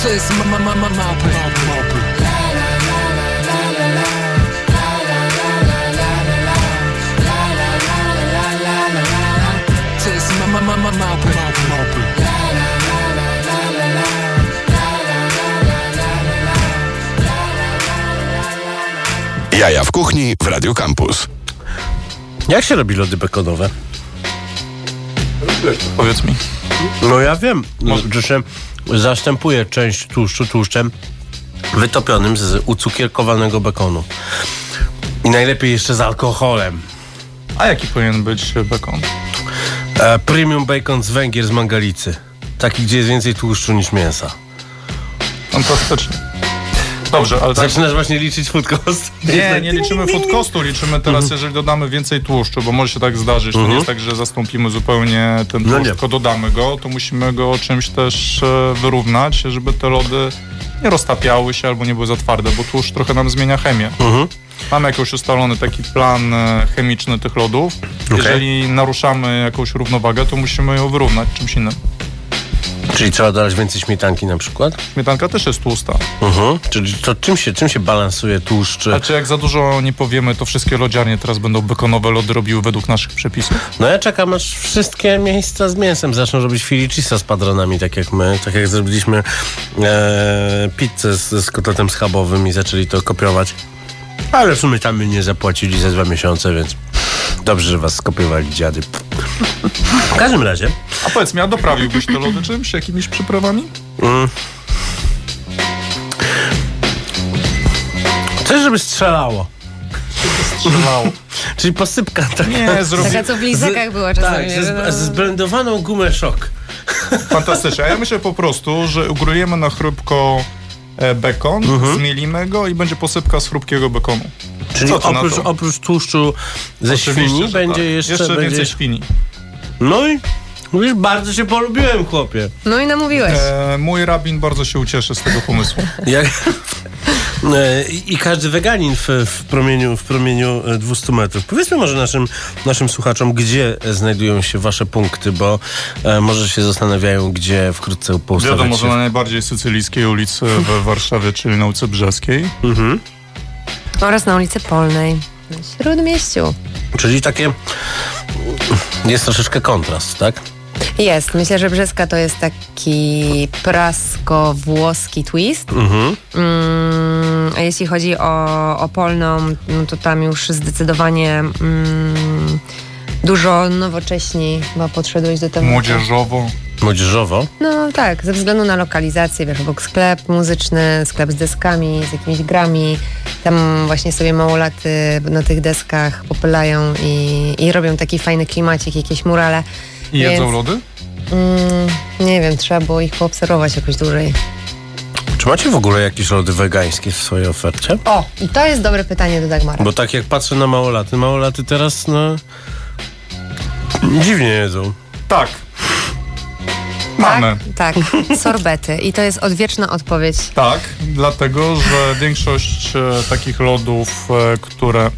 Co jest mama, mama, małpy ma, ma. Jaja w kuchni w Radio Campus. Jak się robi lody bekonowe? Powiedz mi. No ja wiem. No. Może... Zastępuję część tłuszczu tłuszczem wytopionym z ucukierkowanego bekonu. I najlepiej jeszcze z alkoholem. A jaki powinien być bekon? E, premium bacon z Węgier z Mangalicy. Taki, gdzie jest więcej tłuszczu niż mięsa. Fantastycznie. Dobrze, ale tak... Zaczynasz właśnie liczyć food cost. Nie, nie liczymy food costu, liczymy teraz, Mhm. jeżeli dodamy więcej tłuszczu, bo może się tak zdarzyć. To nie jest tak, że zastąpimy zupełnie ten No tłuszcz, nie. tylko dodamy go, to musimy go czymś też e, wyrównać, żeby te lody nie roztapiały się albo nie były za twarde, bo tłuszcz trochę nam zmienia chemię. Mhm. Mamy jakiś ustalony taki plan e, chemiczny tych lodów. Jeżeli naruszamy jakąś równowagę, to musimy ją wyrównać czymś innym. Czyli trzeba dodać więcej śmietanki na przykład? Śmietanka też jest tłusta. Mhm. Czyli to czym się, czym się balansuje tłuszcz? Znaczy jak za dużo nie powiemy, to wszystkie lodziarnie teraz będą bekonowe lody robiły według naszych przepisów. No ja czekam, aż wszystkie miejsca z mięsem zaczną robić filicisa z padronami, tak jak my. Tak jak zrobiliśmy e, pizzę z, z kotletem schabowym i zaczęli to kopiować. Ale w sumie tam mi nie zapłacili za dwa miesiące, więc dobrze, że was skopiowali dziady. W każdym razie, A powiedz mi, a doprawiłbyś te lody czymś, jakimiś przyprawami? mm, coś, żeby strzelało. Strzelało. Czyli posypka taka. Nie, zrobię... Taka co w lizakach była czasami. Tak, ze, zblendowaną gumę szok. Fantastycznie. A ja myślę po prostu, że ugryjemy na chrupko e, bekon, Mhm. zmielimy go i będzie posypka z chrupkiego bekonu. Czyli Co ty na oprócz, to? oprócz tłuszczu ze Oczywiście, świni że będzie tak. jeszcze... Jeszcze będzie... więcej świni. No i mówisz, bardzo się polubiłem, chłopie. no i namówiłeś. E, mój rabin bardzo się ucieszy z tego pomysłu. Jak... E, I każdy weganin w, w, promieniu, w promieniu e, 200 metrów. Powiedzmy może naszym, naszym słuchaczom, gdzie znajdują się wasze punkty, bo e, może się zastanawiają, gdzie wkrótce poustawiać Wiadomo, że się. na najbardziej sycylijskiej ulicy w Warszawie, czyli na ulicy Brzeskiej. Mhm. Oraz na ulicy Polnej. Na Śródmieściu. Czyli takie... Jest troszeczkę kontrast, tak? Jest. Myślę, że Brzeska to jest taki prasko-włoski twist. Mhm. Mm, a jeśli chodzi o, o Polną, no to tam już zdecydowanie mm, dużo nowocześniej chyba podszedłeś do tematu. Młodzieżowo. Młodzieżowo. No tak, ze względu na lokalizację, wiesz, obok sklep muzyczny, sklep z deskami, z jakimiś grami. Tam właśnie sobie małolaty na tych deskach popylają i, i robią taki fajny klimacik, jakieś murale. I jedzą Więc- lody? Mm, nie wiem, trzeba było ich poobserwować jakoś dłużej. Czy macie w ogóle jakieś lody wegańskie w swojej ofercie? O, i to jest dobre pytanie do Dagmara. Bo tak jak patrzę na małolaty, małolaty teraz, no... Dziwnie jedzą. Tak. Mamy. Tak, tak, sorbety. I to jest odwieczna odpowiedź. Tak, dlatego, że większość e, takich lodów, e, które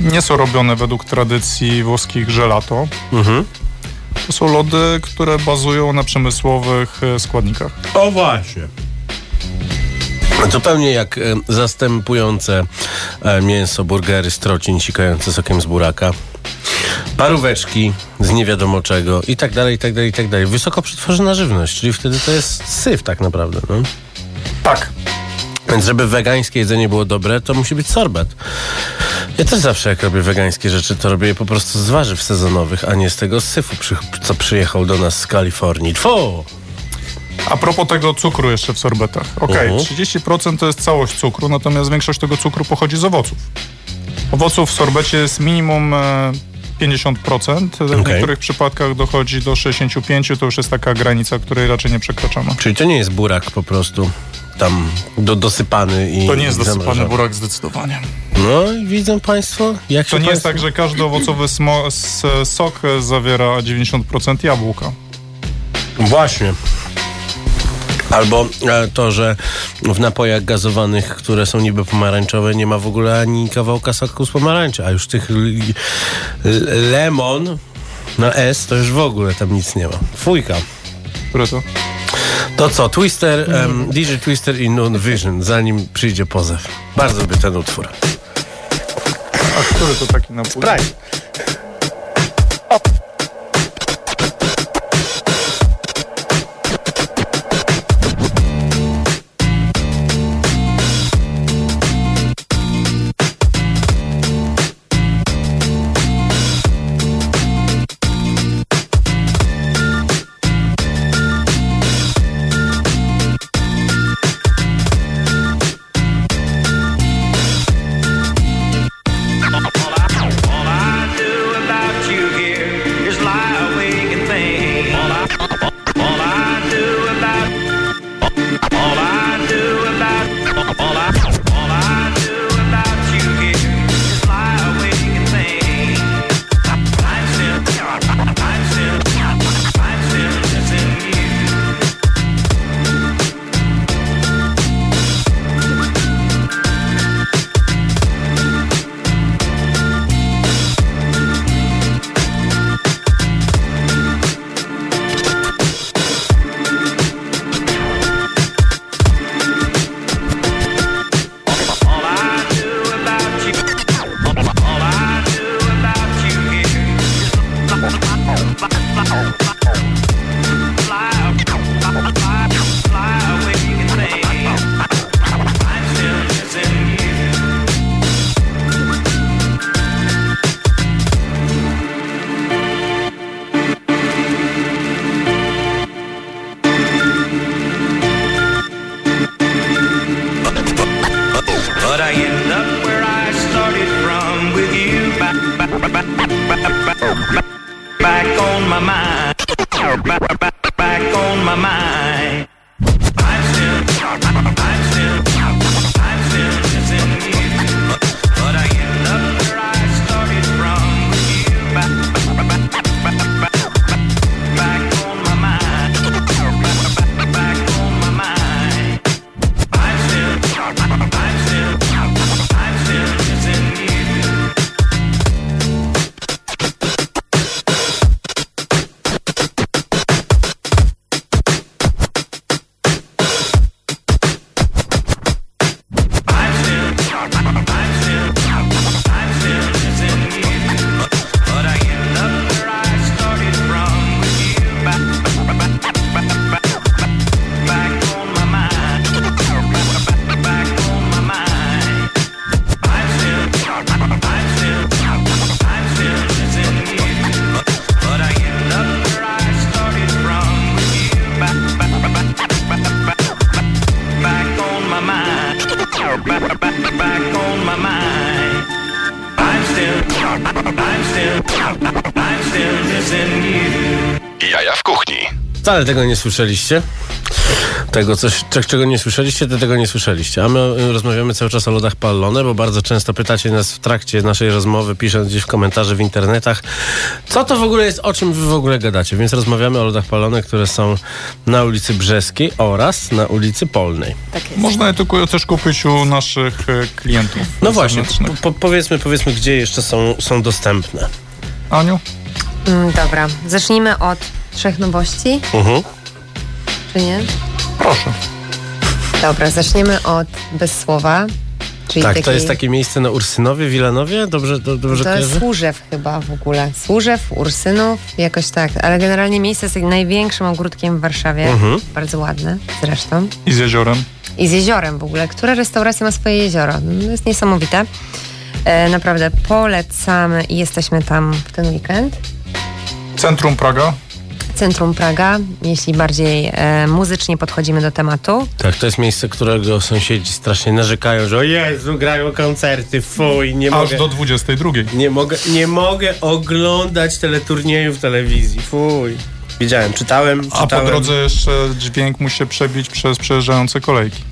nie są robione według tradycji włoskich gelato, Mhm. To są lody, które bazują na przemysłowych e, składnikach. O właśnie. Zupełnie jak e, zastępujące e, mięso, burgery, strocin sikające sokiem z buraka. Paróweczki z nie wiadomo czego i tak dalej, i tak dalej, i tak dalej. Wysoko przetworzona żywność, czyli wtedy to jest syf tak naprawdę. No. Tak. Więc żeby wegańskie jedzenie było dobre, to musi być sorbet. Ja też zawsze jak robię wegańskie rzeczy, to robię je po prostu z warzyw sezonowych, a nie z tego syfu, co przyjechał do nas z Kalifornii. Tfu! A propos tego cukru jeszcze w sorbetach. Okej, Mhm. 30% to jest całość cukru, natomiast większość tego cukru pochodzi z owoców. Owoców w sorbecie jest minimum e, 50%, w Okej. niektórych przypadkach dochodzi do 65%, to już jest taka granica, której raczej nie przekraczamy. Czyli to nie jest burak po prostu tam do, dosypany i To nie jest dosypany burak zdecydowanie. No i widzą państwo, jak To się nie jest państwo... tak, że każdy owocowy sok zawiera 90% jabłka. Właśnie. Albo e, to, że w napojach gazowanych, które są niby pomarańczowe, nie ma w ogóle ani kawałka soku z pomarańczy, a już tych lemon na S to już w ogóle tam nic nie ma. Fujka. Które to? To co, Twister, em, DJ Twister i Noon Vision, zanim przyjdzie pozew. Bardzo lubię ten utwór. A który to taki napój? Sprite. Jaja w kuchni. Wcale tego nie słyszeliście. Tego, coś, cze- czego nie słyszeliście, to tego nie słyszeliście. A my y, rozmawiamy cały czas o lodach pallone, bo bardzo często pytacie nas w trakcie naszej rozmowy, pisząc gdzieś w komentarze w internetach, co to w ogóle jest, o czym wy w ogóle gadacie. Więc rozmawiamy o lodach pallone, które są na ulicy Brzeskiej oraz na ulicy Polnej. Tak jest. Można je tylko też kupić u naszych e, klientów. No właśnie, po, powiedzmy, powiedzmy, gdzie jeszcze są, są dostępne. Aniu? Mm, dobra, zacznijmy od trzech nowości, Mhm. czy nie? Proszę. Dobra, zaczniemy od Bez Słowa. Czyli Tak, to jest takie miejsce na Ursynowie, Wilanowie? Dobrze, do, dobrze To jest? Służew chyba w ogóle. Służew, Ursynów, jakoś tak. Ale generalnie miejsce jest największym ogródkiem w Warszawie. Mhm. Bardzo ładne zresztą. I z jeziorem. I z jeziorem w ogóle. Która restauracja ma swoje jezioro? No, To jest niesamowite. E, naprawdę polecamy i jesteśmy tam w ten weekend. Centrum Praga. Centrum Praga, jeśli bardziej e, muzycznie podchodzimy do tematu. Tak, to jest miejsce, którego sąsiedzi strasznie narzekają, że o Jezu, grają koncerty, fuj, nie Aż mogę, do 22. nie mogę, nie mogę oglądać teleturnieju w telewizji, fuj. Widziałem, czytałem, A po czytałem. drodze jeszcze dźwięk musi się przebić przez przejeżdżające kolejki.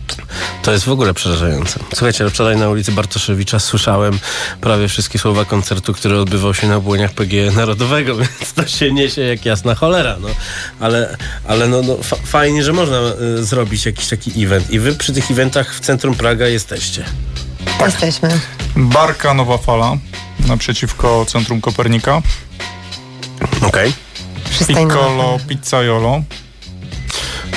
To jest w ogóle przerażające. Słuchajcie, wczoraj na ulicy Bartoszewicza słyszałem prawie wszystkie słowa koncertu, który odbywał się na błoniach PG Narodowego, więc to się niesie jak jasna cholera, no. Ale, ale no, no fa- fajnie, że można y, zrobić jakiś taki event. I wy przy tych eventach w centrum Praga jesteście. Jesteśmy. Barka Nowa Fala naprzeciwko Centrum Kopernika. Okej. Przystań na- Piccolo Pizzaiolo.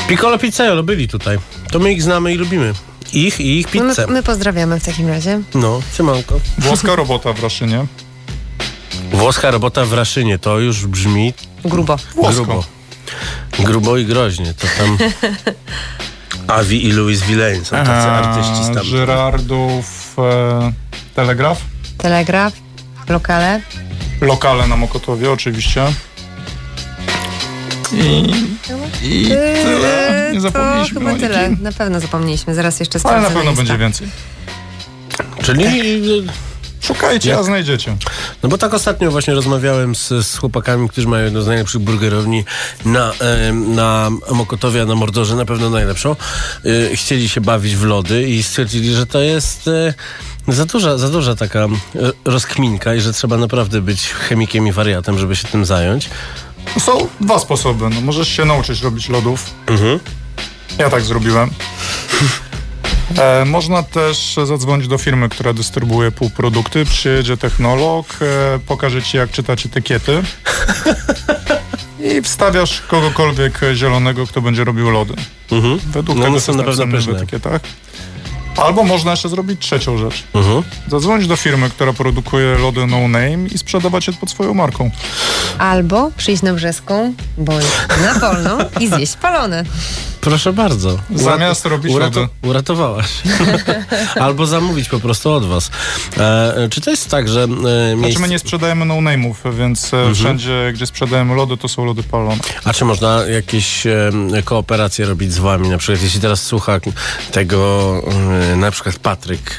Piccolo Pizzaiolo byli tutaj. To my ich znamy i lubimy. Ich i ich No my, pizzę. my pozdrawiamy w takim razie. No, siemanko. Włoska robota w Raszynie. Włoska robota w Raszynie, to już brzmi Grubo. Włosko. grubo. Grubo i groźnie. To tam Avi i Louis Villain są tacy artyści Eee, stamtąd. Żyrardów e, Telegraf. Telegraf, lokale. Lokale na Mokotowie oczywiście. I, i tyle. Nie to zapomnieliśmy chyba o tyle. Na pewno zapomnieliśmy. Zaraz jeszcze Ale sprawdzę na pewno będzie więcej. Czyli Szukajcie, Jak? a znajdziecie. No bo tak ostatnio właśnie rozmawiałem z, z chłopakami, którzy mają jedną z najlepszych burgerowni na, em, na Mokotowie, a na Mordorze na pewno najlepszą. Y, chcieli się bawić w lody i stwierdzili, że to jest e, za duża, za duża taka e, rozkminka i że trzeba naprawdę być chemikiem i wariatem, żeby się tym zająć. Są dwa sposoby. No, możesz się nauczyć robić lodów. Mhm. Ja tak zrobiłem. E, można też zadzwonić do firmy, która dystrybuuje półprodukty. Przyjedzie technolog, e, pokaże ci jak czytać etykiety i wstawiasz kogokolwiek zielonego, kto będzie robił lody. Mhm. Według No tego, one są na pewno napisane w pyszne. etykietach. Albo można jeszcze zrobić trzecią rzecz. Mhm. Zadzwonić do firmy, która produkuje lody no name i sprzedawać je pod swoją marką. Albo przyjść na Brzeską, bądź na Polną i zjeść palone. Proszę bardzo. Zamiast robić lody. Uratowałaś. Albo zamówić po prostu od was. E, czy to jest tak, że e, Znaczy miejsce... my nie sprzedajemy no-name'ów, więc Mhm. e, wszędzie, gdzie sprzedajemy lody, to są lody palone. A czy można jakieś e, kooperacje robić z wami? Na przykład, jeśli teraz słucha tego e, na przykład Patryk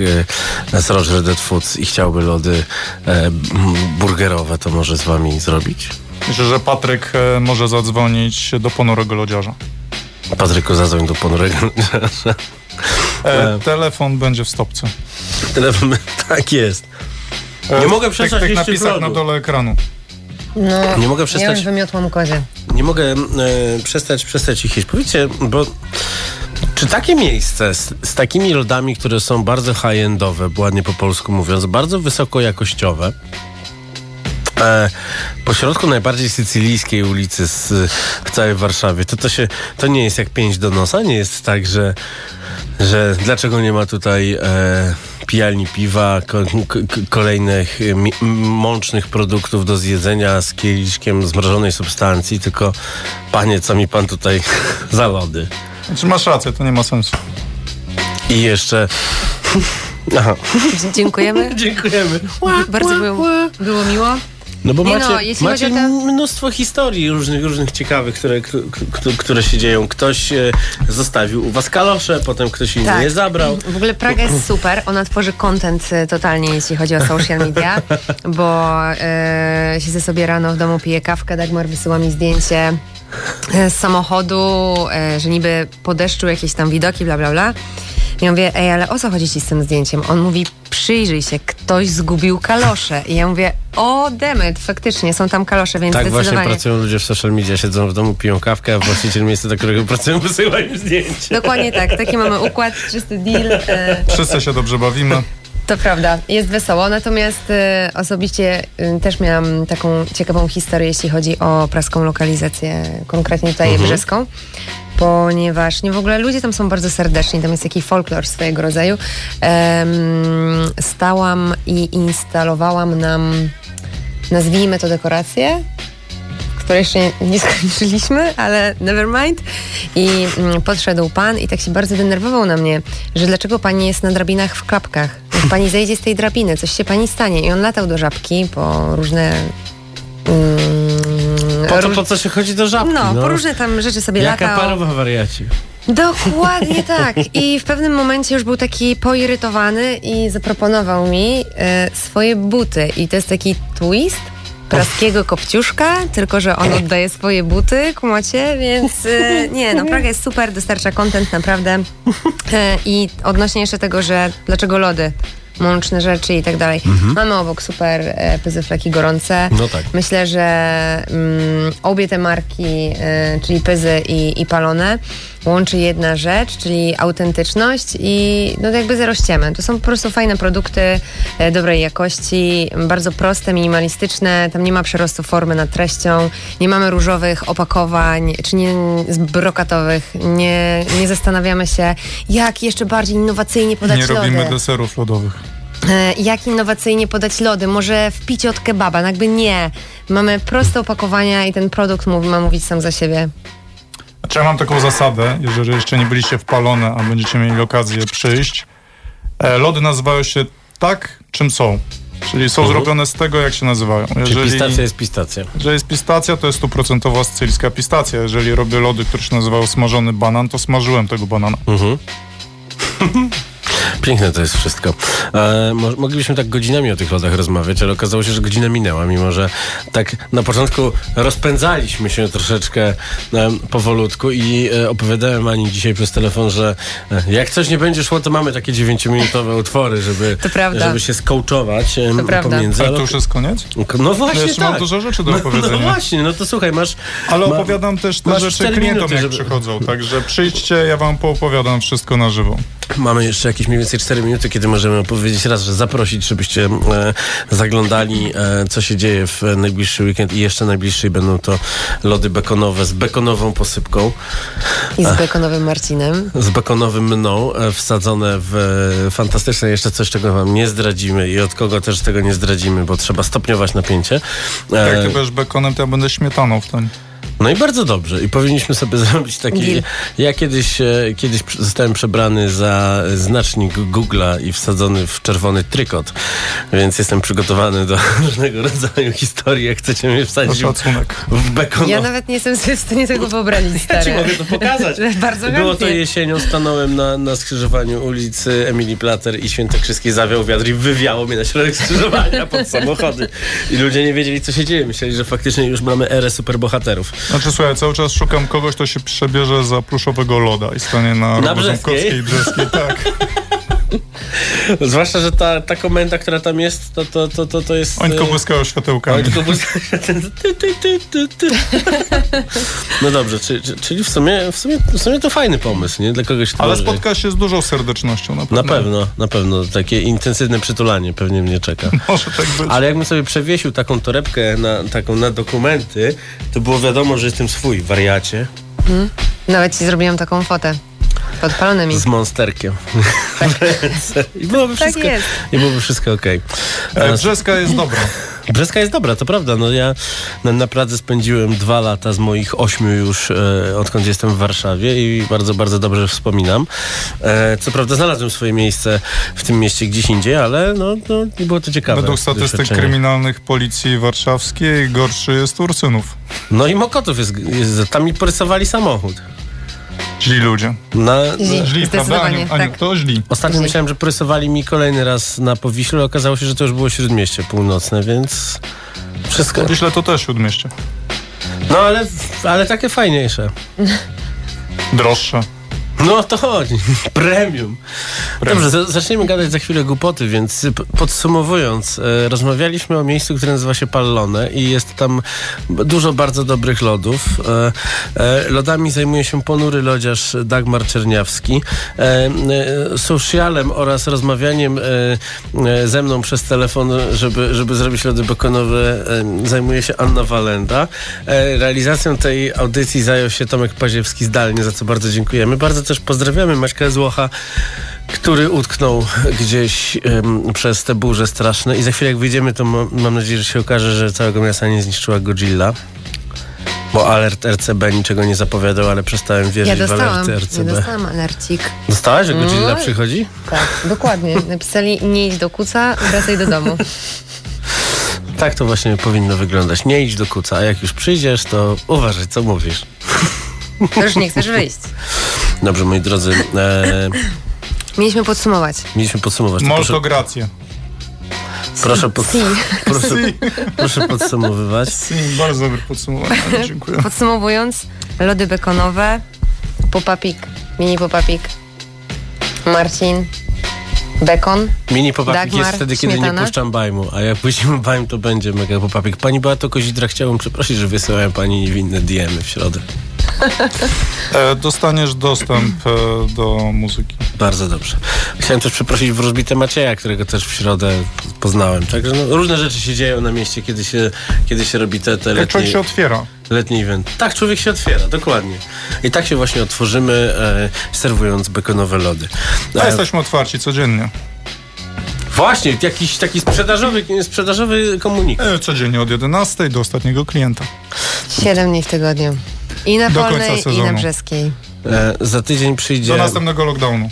e, z Roger Dead Foods i chciałby lody e, burgerowe, to może z wami zrobić? Myślę, że Patryk e, może zadzwonić do ponurego lodziarza. Patryku, zadzwoń do ponurego. E, telefon będzie w stopce. Telefon, tak jest. E, Nie mogę tak, przestać tak napisach lodu. na dole ekranu. No, Nie mogę Ja przestać- już wymiotłam kozie. Nie mogę e, przestać, przestać ich jeść. Powiedzcie, bo czy takie miejsce z, z takimi lodami, które są bardzo high-endowe, ładnie po polsku mówiąc, bardzo wysokojakościowe, e, po środku najbardziej sycylijskiej ulicy z, w całej Warszawie, to to się, to nie jest jak pięć do nosa, nie jest tak, że, że dlaczego nie ma tutaj e, pijalni piwa, ko, kolejnych mi, mącznych produktów do zjedzenia z kieliszkiem zmrożonej substancji, tylko panie, co mi pan tutaj za lody? Znaczy masz rację, to nie ma sensu. I jeszcze... Aha. Dziękujemy. Dziękujemy. Bardzo było, było miło. No bo macie, no, jeśli macie te- mnóstwo historii różnych, różnych ciekawych, które, które się dzieją. Ktoś e, zostawił u was kalosze, potem ktoś inny Tak. je zabrał. W ogóle Praga jest super. Ona tworzy content e, totalnie, jeśli chodzi o social media, bo e, siedzę sobie rano w domu, piję kawkę, Dagmar wysyła mi zdjęcie z samochodu, że niby po deszczu jakieś tam widoki, bla, bla, bla. Ja mówię, ej, ale o co chodzi ci z tym zdjęciem? On mówi, przyjrzyj się, ktoś zgubił kalosze. I ja mówię, o demet, faktycznie, są tam kalosze, więc Tak właśnie pracują ludzie w social media, siedzą w domu, piją kawkę, a właściciel miejsca, do którego pracują, wysyła im zdjęcie. Dokładnie tak, taki mamy układ, czysty deal. E, Wszyscy się dobrze bawimy. To prawda, jest wesoło, natomiast y, osobiście y, też miałam taką ciekawą historię, jeśli chodzi o praską lokalizację, konkretnie tutaj brzeską, ponieważ nie w ogóle ludzie tam są bardzo serdeczni, tam jest taki folklor swojego rodzaju. Em, stałam i instalowałam nam, nazwijmy to dekorację, które jeszcze nie, skończyliśmy, ale never mind. I mm, podszedł pan i tak się bardzo denerwował na mnie, że dlaczego pani jest na drabinach w klapkach? Niech pani zejdzie z tej drabiny, coś się pani stanie. I on latał do żabki po różne... Mm, Po, to, po co się chodzi do żabki? no, po różne tam rzeczy sobie Jaka latał. parowa wariaci. Dokładnie tak. I w pewnym momencie już był taki poirytowany i zaproponował mi e, swoje buty. I to jest taki twist praskiego kopciuszka, tylko że on oddaje swoje buty, kumacie, więc e, nie, no Praga jest super, dostarcza content naprawdę. E, I odnośnie jeszcze tego, że dlaczego lody? Mączne rzeczy i tak dalej. Mamy obok super e, pyzyfleki gorące. No tak. Myślę, że mm, obie te marki, e, czyli Pyzy i, i Palone, łączy jedna rzecz, czyli autentyczność i no jakby zero ściemy. To są po prostu fajne produkty e, dobrej jakości, bardzo proste, minimalistyczne, tam nie ma przerostu formy nad treścią, nie mamy różowych opakowań, czy nie brokatowych, nie, nie zastanawiamy się, jak jeszcze bardziej innowacyjnie podać Nie lody. robimy deserów lodowych. E, jak innowacyjnie podać lody, może wpić od kebaba, no jakby nie. Mamy proste opakowania i ten produkt ma mówić sam za siebie. Znaczy ja mam taką zasadę, jeżeli jeszcze nie byliście wpalone, a będziecie mieli okazję przyjść. E, lody nazywają się tak, czym są. Czyli są zrobione z tego, jak się nazywają. Czyli Jeżeli, pistacja jest pistacja. jeżeli jest pistacja, to jest stuprocentowa sycylijska pistacja. Jeżeli robię lody, które się nazywają smażony banan, to smażyłem tego banana. Piękne to jest wszystko. E, mo- moglibyśmy tak godzinami o tych lodach rozmawiać, ale okazało się, że godzina minęła, mimo że tak na początku rozpędzaliśmy się troszeczkę e, powolutku i e, opowiadałem Ani dzisiaj przez telefon, że e, jak coś nie będzie szło, to mamy takie dziewięciominutowe utwory, żeby, To prawda. żeby się skołczować e, To prawda. pomiędzy. Ale to już jest koniec? No właśnie, jeszcze tak. mam dużo rzeczy do no, opowiedzenia. No właśnie, no to słuchaj, masz... Ale ma- opowiadam też te rzeczy klientom, minuty, jak żeby- przychodzą. Także przyjdźcie, ja wam poopowiadam wszystko na żywo. Mamy jeszcze jakieś mniej więcej 24 minuty, kiedy możemy opowiedzieć raz, że zaprosić, żebyście e, zaglądali, e, co się dzieje w najbliższy weekend i jeszcze najbliższy będą to lody bekonowe z bekonową posypką. I z bekonowym Marcinem. z bekonowym mną e, wsadzone w e, fantastyczne jeszcze coś, czego wam nie zdradzimy i od kogo też tego nie zdradzimy, bo trzeba stopniować napięcie. E, Jak ty będziesz bekonem, to ja będę śmietaną w ten. No i bardzo dobrze. I powinniśmy sobie zrobić taki... Deal. Ja kiedyś, e, kiedyś zostałem przebrany za znacznik Google'a i wsadzony w czerwony trykot, więc jestem przygotowany do różnego rodzaju historii, jak chcecie mnie wsadzić w, bekon. Ja nawet nie jestem sobie w stanie tego wyobrazić, Ja ci stary. mogę to pokazać. Bardzo Było to jesienią, stanąłem na, na skrzyżowaniu ulicy Emilii Plater i Świętokrzyskiej zawiał wiatr i wywiało mnie na środek skrzyżowania pod samochody. I ludzie nie wiedzieli, co się dzieje. Myśleli, że faktycznie już mamy erę superbohaterów. Znaczy słuchaj, cały czas szukam kogoś, kto się przebierze za pluszowego loda i stanie na, Na Brzeskiej? Brzeskiej. Tak. Zwłaszcza, że ta, ta komenda, która tam jest, to, to, to, to, to jest... Oni tylko e, błyskają światełkami. Oni tylko błyskają ten ty, ty, ty, ty, ty. No dobrze, czy, czy, czyli w sumie, w, sumie, w sumie to fajny pomysł, nie? Dla kogoś, kto Ale może- spotka się z dużą serdecznością na pewno. Na pewno, na pewno. Takie intensywne przytulanie pewnie mnie czeka. Może tak być. Ale jakbym sobie przewiesił taką torebkę na, taką na dokumenty, to było wiadomo, że jestem swój, wariacie, Nawet ci zrobiłam taką fotę. Podpalonymi. z monsterkiem. ręce. I byłoby Tak wszystko, jest. I byłoby wszystko okej. E, Brzeska jest dobra. Brzeska jest dobra, to prawda. No ja na, na Pradze spędziłem dwa lata z moich ośmiu już, e, odkąd jestem w Warszawie i bardzo, bardzo dobrze wspominam. E, co prawda znalazłem swoje miejsce w tym mieście gdzieś indziej, ale no, no nie było to ciekawe. Według statystyk kryminalnych policji warszawskiej gorszy jest Ursynów. No i Mokotów jest, jest tam mi porysowali samochód. Źli ludzie. Na, Źli. Źli, prawda? Zdecydowanie, Aniu, tak. kto źli? Ostatnio Źli. myślałem, że porysowali mi kolejny raz na Powiśle, ale okazało się, że to już było śródmieście północne, więc wszystko. Źle to też śródmieście. No ale, ale takie fajniejsze. Droższe. No to chodzi. Premium. Dobrze, za- zaczniemy gadać za chwilę głupoty, więc p- podsumowując, e, rozmawialiśmy o miejscu, które nazywa się Pallone i jest tam dużo bardzo dobrych lodów. E, e, lodami zajmuje się ponury lodziarz Dagmar Czerniawski. Socialem oraz rozmawianiem ze mną przez telefon, żeby, żeby zrobić lody bekonowe, e, zajmuje się Anna Walenda. Realizacją tej audycji zajął się Tomek Paziewski zdalnie, za co bardzo dziękujemy. Bardzo też pozdrawiamy Maćka Złocha, który utknął gdzieś przez te burze straszne i za chwilę jak wyjdziemy, to ma, mam nadzieję, że się okaże, że całego miasta nie zniszczyła Godzilla. Bo alert RCB niczego nie zapowiadał, ale przestałem wierzyć Ja w alerty Ja RCB. dostałam alercik. Dostałaś, że Godzilla No. przychodzi? Tak, dokładnie. Napisali nie idź do kuca, wracaj do domu. Tak to właśnie powinno wyglądać. Nie idź do kuca, a jak już przyjdziesz, to uważaj, co mówisz. To już nie chcesz wyjść. Dobrze, moi drodzy, e, Mieliśmy podsumować. mieliśmy podsumować. To Może proszę, to grację. proszę, pod, Si. proszę, proszę podsumowywać. Si, bardzo dobre podsumowanie. Dziękuję. Podsumowując, lody bekonowe, popapik, mini popapik, Marcin, bekon. Mini popapik Dagmar, jest wtedy, kiedy nie śmietana? puszczam bajmu, a jak puścimy bajm, to będzie mega popapik. Pani Beato Kozidra, chciałbym przeprosić, że wysyłałem pani niewinne diemy w środę. E, dostaniesz dostęp e, do muzyki. Bardzo dobrze. Chciałem też przeprosić wróżbitę Macieja, którego też w środę poznałem. Także no, różne rzeczy się dzieją na mieście, kiedy się, kiedy się robi te, te letnie, człowiek się otwiera. letni event. Tak, człowiek się otwiera, dokładnie. I tak się właśnie otworzymy, e, serwując bekonowe lody. A E, jesteśmy otwarci codziennie. Właśnie, jakiś taki sprzedażowy, sprzedażowy komunikat. E, codziennie od 11 do ostatniego klienta. Siedem dni w tygodniu. I na Do końca Polnej, i sezonu. na Brzeskiej. E, za tydzień przyjdzie... Do następnego lockdownu.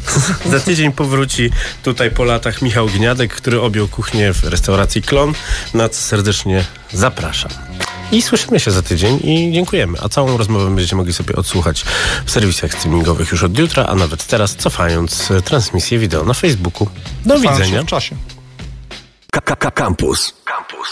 Za tydzień powróci tutaj po latach Michał Gniadek, który objął kuchnię w restauracji Klon, na co serdecznie zapraszam. I słyszymy się za tydzień i dziękujemy. A całą rozmowę będziecie mogli sobie odsłuchać w serwisach streamingowych już od jutra, a nawet teraz cofając e, transmisję wideo na Facebooku. Do widzenia. w czasie. K- k- Campus. Campus.